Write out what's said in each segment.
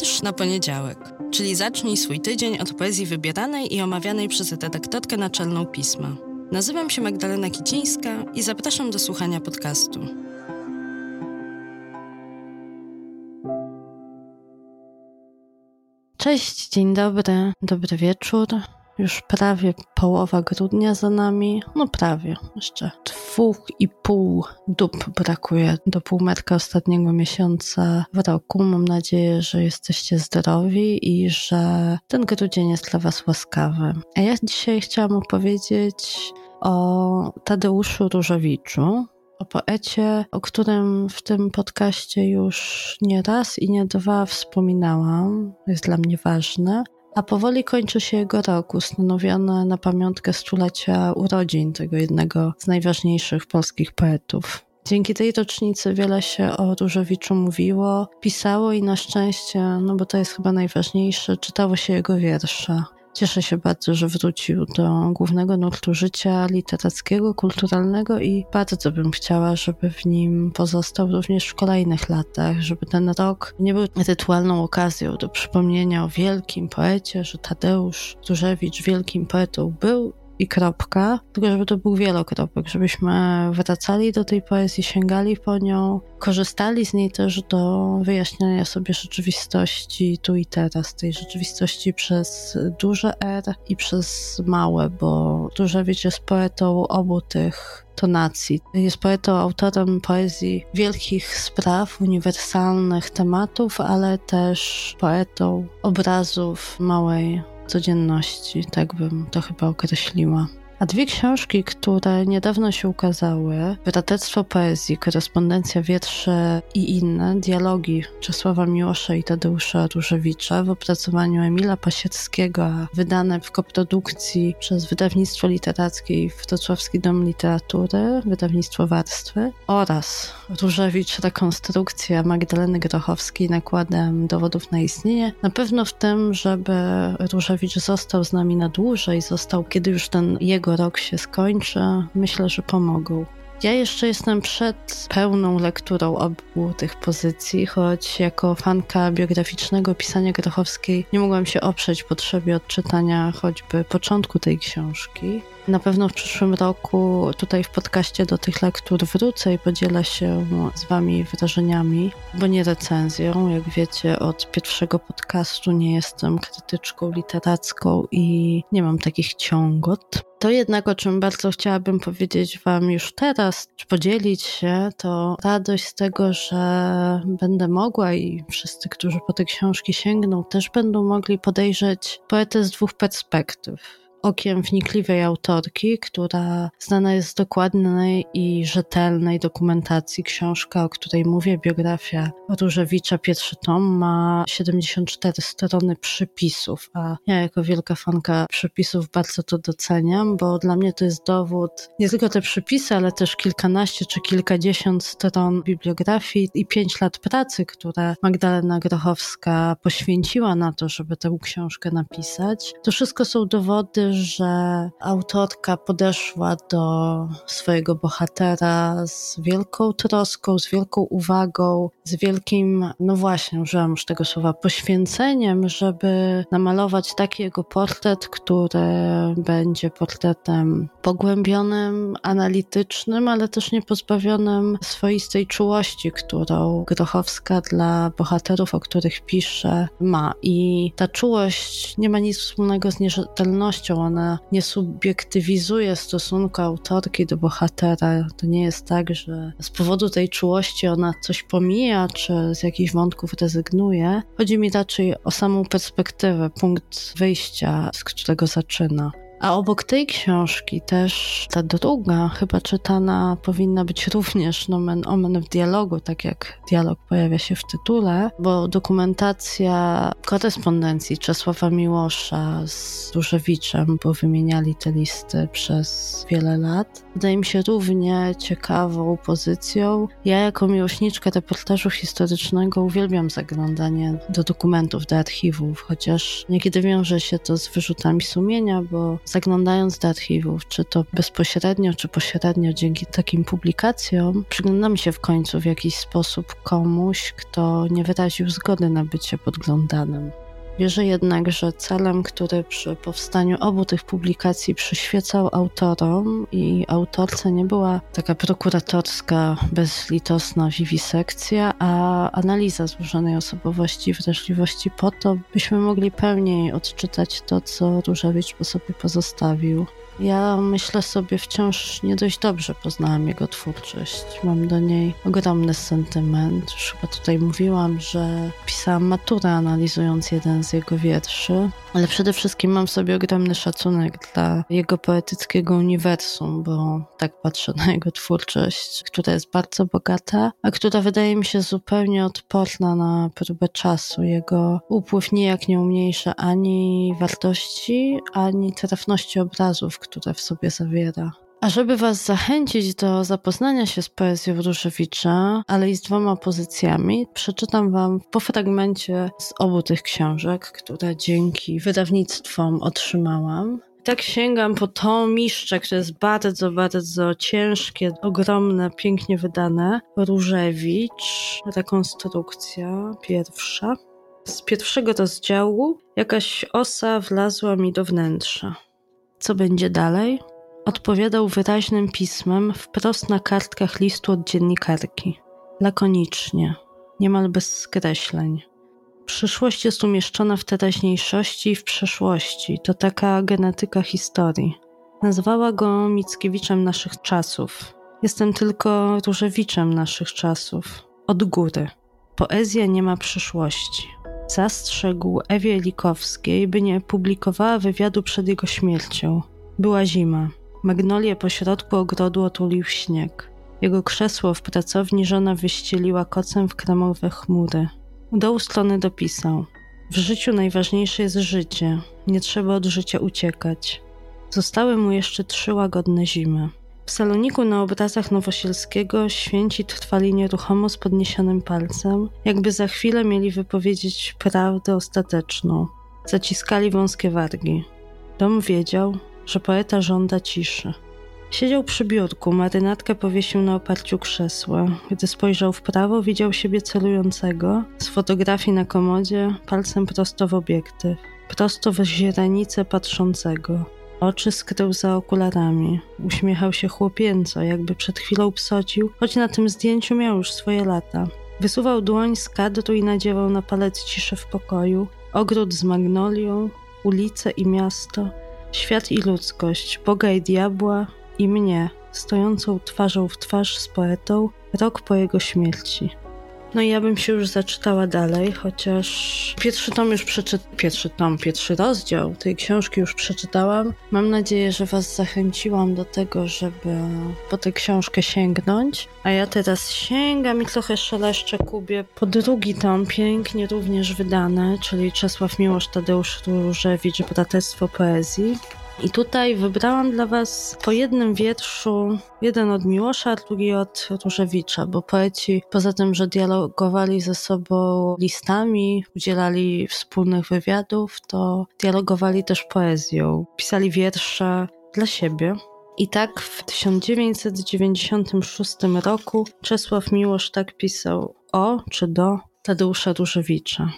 Wiersz na poniedziałek, czyli zacznij swój tydzień od poezji wybieranej i omawianej przez redaktorkę naczelną pisma. Nazywam się Magdalena Kicińska i zapraszam do słuchania podcastu. Cześć, dzień dobry, dobry wieczór. Już prawie połowa grudnia za nami. No prawie, jeszcze dwóch i pół dób brakuje do półmetka ostatniego miesiąca w roku. Mam nadzieję, że jesteście zdrowi i że ten grudzień jest dla Was łaskawy. A ja dzisiaj chciałam opowiedzieć o Tadeuszu Różowiczu, o poecie, o którym w tym podcaście już nie raz i nie dwa wspominałam. Jest dla mnie ważne. A powoli kończy się jego rok, ustanowiony na pamiątkę stulecia urodzin tego jednego z najważniejszych polskich poetów. Dzięki tej rocznicy wiele się o Różowiczu mówiło, pisało i na szczęście, no bo to jest chyba najważniejsze, czytało się jego wiersze. Cieszę się bardzo, że wrócił do głównego nurtu życia literackiego, kulturalnego i bardzo bym chciała, żeby w nim pozostał również w kolejnych latach, żeby ten rok nie był rytualną okazją do przypomnienia o wielkim poecie, że Tadeusz Różewicz wielkim poetą był i kropka, tylko żeby to był wielokropek, żebyśmy wracali do tej poezji, sięgali po nią, korzystali z niej też do wyjaśniania sobie rzeczywistości tu i teraz, tej rzeczywistości przez duże R i przez małe, bo Różewicz jest poetą obu tych tonacji. Jest poetą, autorem poezji wielkich spraw, uniwersalnych tematów, ale też poetą obrazów małej codzienności, tak bym to chyba określiła. A dwie książki, które niedawno się ukazały, Bratectwo Poezji, Korespondencja Wiersze i inne, dialogi Czesława Miłosza i Tadeusza Różewicza w opracowaniu Emila Pasieckiego, wydane w koprodukcji przez Wydawnictwo Literackie i Wrocławski Dom Literatury, wydawnictwo Warstwy oraz Różewicz Rekonstrukcja Magdaleny Grochowskiej nakładem dowodów na istnienie. Na pewno w tym, żeby Różewicz został z nami na dłużej, został, kiedy już ten jego rok się skończy, myślę, że pomogą. Ja jeszcze jestem przed pełną lekturą obu tych pozycji, choć jako fanka biograficznego pisania Grochowskiej nie mogłam się oprzeć potrzebie odczytania choćby początku tej książki. Na pewno w przyszłym roku tutaj w podcaście do tych lektur wrócę i podzielę się z Wami wrażeniami, bo nie recenzją. Jak wiecie, od pierwszego podcastu nie jestem krytyczką literacką i nie mam takich ciągot. To jednak, o czym bardzo chciałabym powiedzieć Wam już teraz, czy podzielić się, to radość z tego, że będę mogła i wszyscy, którzy po te książki sięgną, też będą mogli podejrzeć poetę z dwóch perspektyw okiem wnikliwej autorki, która znana jest z dokładnej i rzetelnej dokumentacji. Książka, o której mówię, biografia Różewicza, pierwszy tom, ma 74 strony przypisów, a ja jako wielka fanka przypisów bardzo to doceniam, bo dla mnie to jest dowód nie tylko te przypisy, ale też kilkanaście czy kilkadziesiąt stron bibliografii i pięć lat pracy, które Magdalena Grochowska poświęciła na to, żeby tę książkę napisać. To wszystko są dowody, że autorka podeszła do swojego bohatera z wielką troską, z wielką uwagą, z wielkim, no właśnie, użyłam już tego słowa, poświęceniem, żeby namalować taki jego portret, który będzie portretem pogłębionym, analitycznym, ale też nie pozbawionym swoistej czułości, którą Grochowska dla bohaterów, o których pisze, ma. I ta czułość nie ma nic wspólnego z nierzetelnością, ona nie subiektywizuje stosunku autorki do bohatera. To nie jest tak, że z powodu tej czułości ona coś pomija, czy z jakichś wątków rezygnuje. Chodzi mi raczej o samą perspektywę, punkt wyjścia, z którego zaczyna. A obok tej książki też ta druga, chyba czytana, powinna być również nomen omen w dialogu, tak jak dialog pojawia się w tytule, bo dokumentacja korespondencji Czesława Miłosza z Różewiczem, bo wymieniali te listy przez wiele lat, wydaje mi się równie ciekawą pozycją. Ja jako miłośniczka reportażu historycznego uwielbiam zaglądanie do dokumentów, do archiwów, chociaż niekiedy wiąże się to z wyrzutami sumienia, bo zaglądając do archiwów, czy to bezpośrednio, czy pośrednio dzięki takim publikacjom, przyglądamy się w końcu w jakiś sposób komuś, kto nie wyraził zgody na bycie podglądanym. Wierzę jednak, że celem, który przy powstaniu obu tych publikacji przyświecał autorom i autorce nie była taka prokuratorska, bezlitosna wiwisekcja, a analiza złożonej osobowości i wrażliwości po to, byśmy mogli pełniej odczytać to, co Różewicz po sobie pozostawił. Ja myślę sobie wciąż nie dość dobrze poznałam jego twórczość. Mam do niej ogromny sentyment. Już chyba tutaj mówiłam, że pisałam maturę analizując jeden z jego wierszy, ale przede wszystkim mam sobie ogromny szacunek dla jego poetyckiego uniwersum, bo tak patrzę na jego twórczość, która jest bardzo bogata, a która wydaje mi się zupełnie odporna na próbę czasu. Jego upływ nijak nie umniejsza ani wartości, ani trafności obrazów, które w sobie zawiera. A żeby Was zachęcić do zapoznania się z poezją Różewicza, ale i z dwoma pozycjami, przeczytam Wam po fragmencie z obu tych książek, które dzięki wydawnictwom otrzymałam. Tak sięgam po to miszcze, które jest bardzo, bardzo ciężkie, ogromne, pięknie wydane. Różewicz, rekonstrukcja pierwsza. Z pierwszego rozdziału jakaś osa wlazła mi do wnętrza. Co będzie dalej? Odpowiadał wyraźnym pismem wprost na kartkach listu od dziennikarki. Lakonicznie, niemal bez skreśleń. Przyszłość jest umieszczona w teraźniejszości i w przeszłości. To taka genetyka historii. Nazwała go Mickiewiczem naszych czasów. Jestem tylko Różewiczem naszych czasów. Od góry. Poezja nie ma przyszłości. Zastrzegł Ewie Likowskiej, by nie publikowała wywiadu przed jego śmiercią. Była zima. Magnolie pośrodku ogrodu otulił śnieg. Jego krzesło w pracowni żona wyścieliła kocem w kremowe chmury. Dołu strony dopisał. W życiu najważniejsze jest życie. Nie trzeba od życia uciekać. Zostały mu jeszcze trzy łagodne zimy. Saloniku na obrazach Nowosielskiego święci trwali nieruchomo z podniesionym palcem, jakby za chwilę mieli wypowiedzieć prawdę ostateczną. Zaciskali wąskie wargi. Dom wiedział, że poeta żąda ciszy. Siedział przy biurku, marynatkę powiesił na oparciu krzesła. Gdy spojrzał w prawo, widział siebie celującego, z fotografii na komodzie, palcem prosto w obiektyw, prosto w źrenicę patrzącego. Oczy skrył za okularami. Uśmiechał się chłopięco, jakby przed chwilą psocił, choć na tym zdjęciu miał już swoje lata. Wysuwał dłoń z kadru i nadziewał na palec ciszę w pokoju, ogród z magnolią, ulice i miasto, świat i ludzkość, Boga i diabła i mnie, stojącą twarzą w twarz z poetą, rok po jego śmierci. No i ja bym się już zaczytała dalej, chociaż pierwszy tom już przeczytałam, pierwszy tom, pierwszy rozdział tej książki już przeczytałam. Mam nadzieję, że Was zachęciłam do tego, żeby po tę książkę sięgnąć. A ja teraz sięgam i trochę szeleszczę Kubie po drugi tom, pięknie również wydane, czyli Czesław Miłosz Tadeusz Różewicz, Braterstwo Poezji. I tutaj wybrałam dla Was po jednym wierszu, jeden od Miłosza, drugi od Różewicza, bo poeci poza tym, że dialogowali ze sobą listami, udzielali wspólnych wywiadów, to dialogowali też poezją. Pisali wiersze dla siebie. I tak w 1996 roku Czesław Miłosz tak pisał o czy do Tadeusza Różewicza.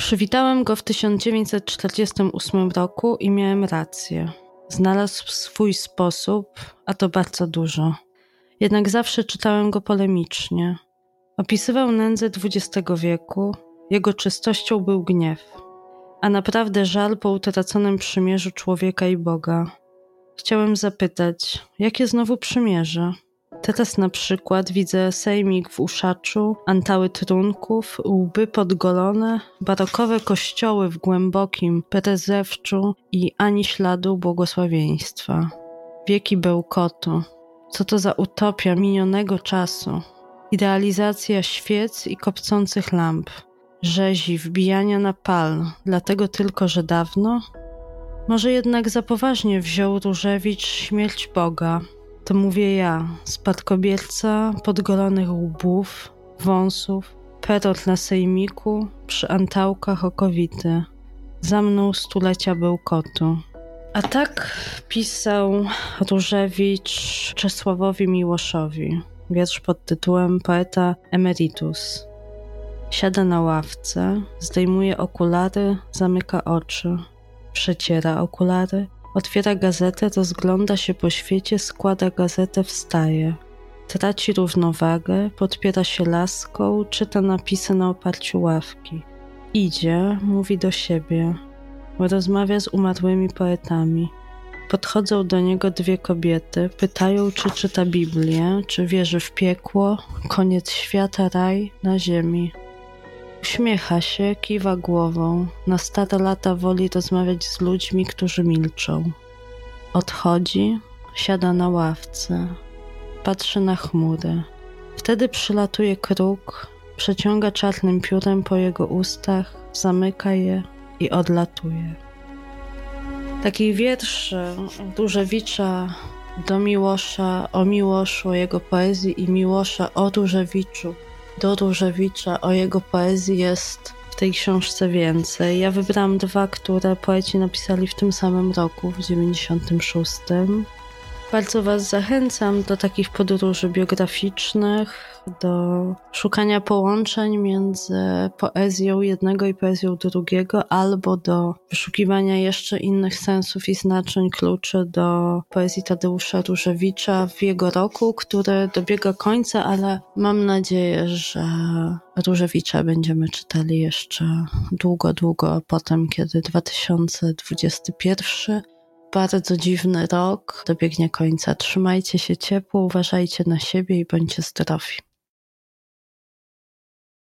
Przywitałem go w 1948 roku i miałem rację. Znalazł swój sposób, a to bardzo dużo. Jednak zawsze czytałem go polemicznie. Opisywał nędzę XX wieku, jego czystością był gniew, a naprawdę żal po utraconym przymierzu człowieka i Boga. Chciałem zapytać, jakie znowu przymierze? Teraz na przykład widzę sejmik w uszaczu, antały trunków, łby podgolone, barokowe kościoły w głębokim perezewczu i ani śladu błogosławieństwa. Wieki bełkotu. Co to za utopia minionego czasu? Idealizacja świec i kopcących lamp. Rzezi, wbijania na pal, dlatego tylko, że dawno? Może jednak za poważnie wziął Różewicz śmierć Boga, to mówię ja, spadkobierca podgolonych łbów, wąsów, perot na sejmiku, przy antałkach okowity. Za mną stulecia bełkotu. A tak pisał Różewicz Czesławowi Miłoszowi. Wiersz pod tytułem Poeta Emeritus. Siada na ławce, zdejmuje okulary, zamyka oczy, przeciera okulary, otwiera gazetę, rozgląda się po świecie, składa gazetę, wstaje. Traci równowagę, podpiera się laską, czyta napisy na oparciu ławki. Idzie, mówi do siebie, rozmawia z umarłymi poetami. Podchodzą do niego dwie kobiety, pytają, czy czyta Biblię, czy wierzy w piekło, koniec świata, raj na ziemi. Uśmiecha się, kiwa głową. Na stare lata woli rozmawiać z ludźmi, którzy milczą. Odchodzi, siada na ławce, patrzy na chmury. Wtedy przylatuje kruk, przeciąga czarnym piórem po jego ustach, zamyka je i odlatuje. Taki wiersz Różewicza do Miłosza, o Miłoszu, o jego poezji i Miłosza o Różewiczu, do Różewicza, o jego poezji jest w tej książce więcej. Ja wybrałam dwa, które poeci napisali w tym samym roku, w 96. Bardzo Was zachęcam do takich podróży biograficznych, do szukania połączeń między poezją jednego i poezją drugiego, albo do wyszukiwania jeszcze innych sensów i znaczeń kluczy do poezji Tadeusza Różewicza w jego roku, który dobiega końca, ale mam nadzieję, że Różewicza będziemy czytali jeszcze długo, długo potem, kiedy 2021 bardzo dziwny rok dobiegnie końca. Trzymajcie się ciepło, uważajcie na siebie i bądźcie zdrowi.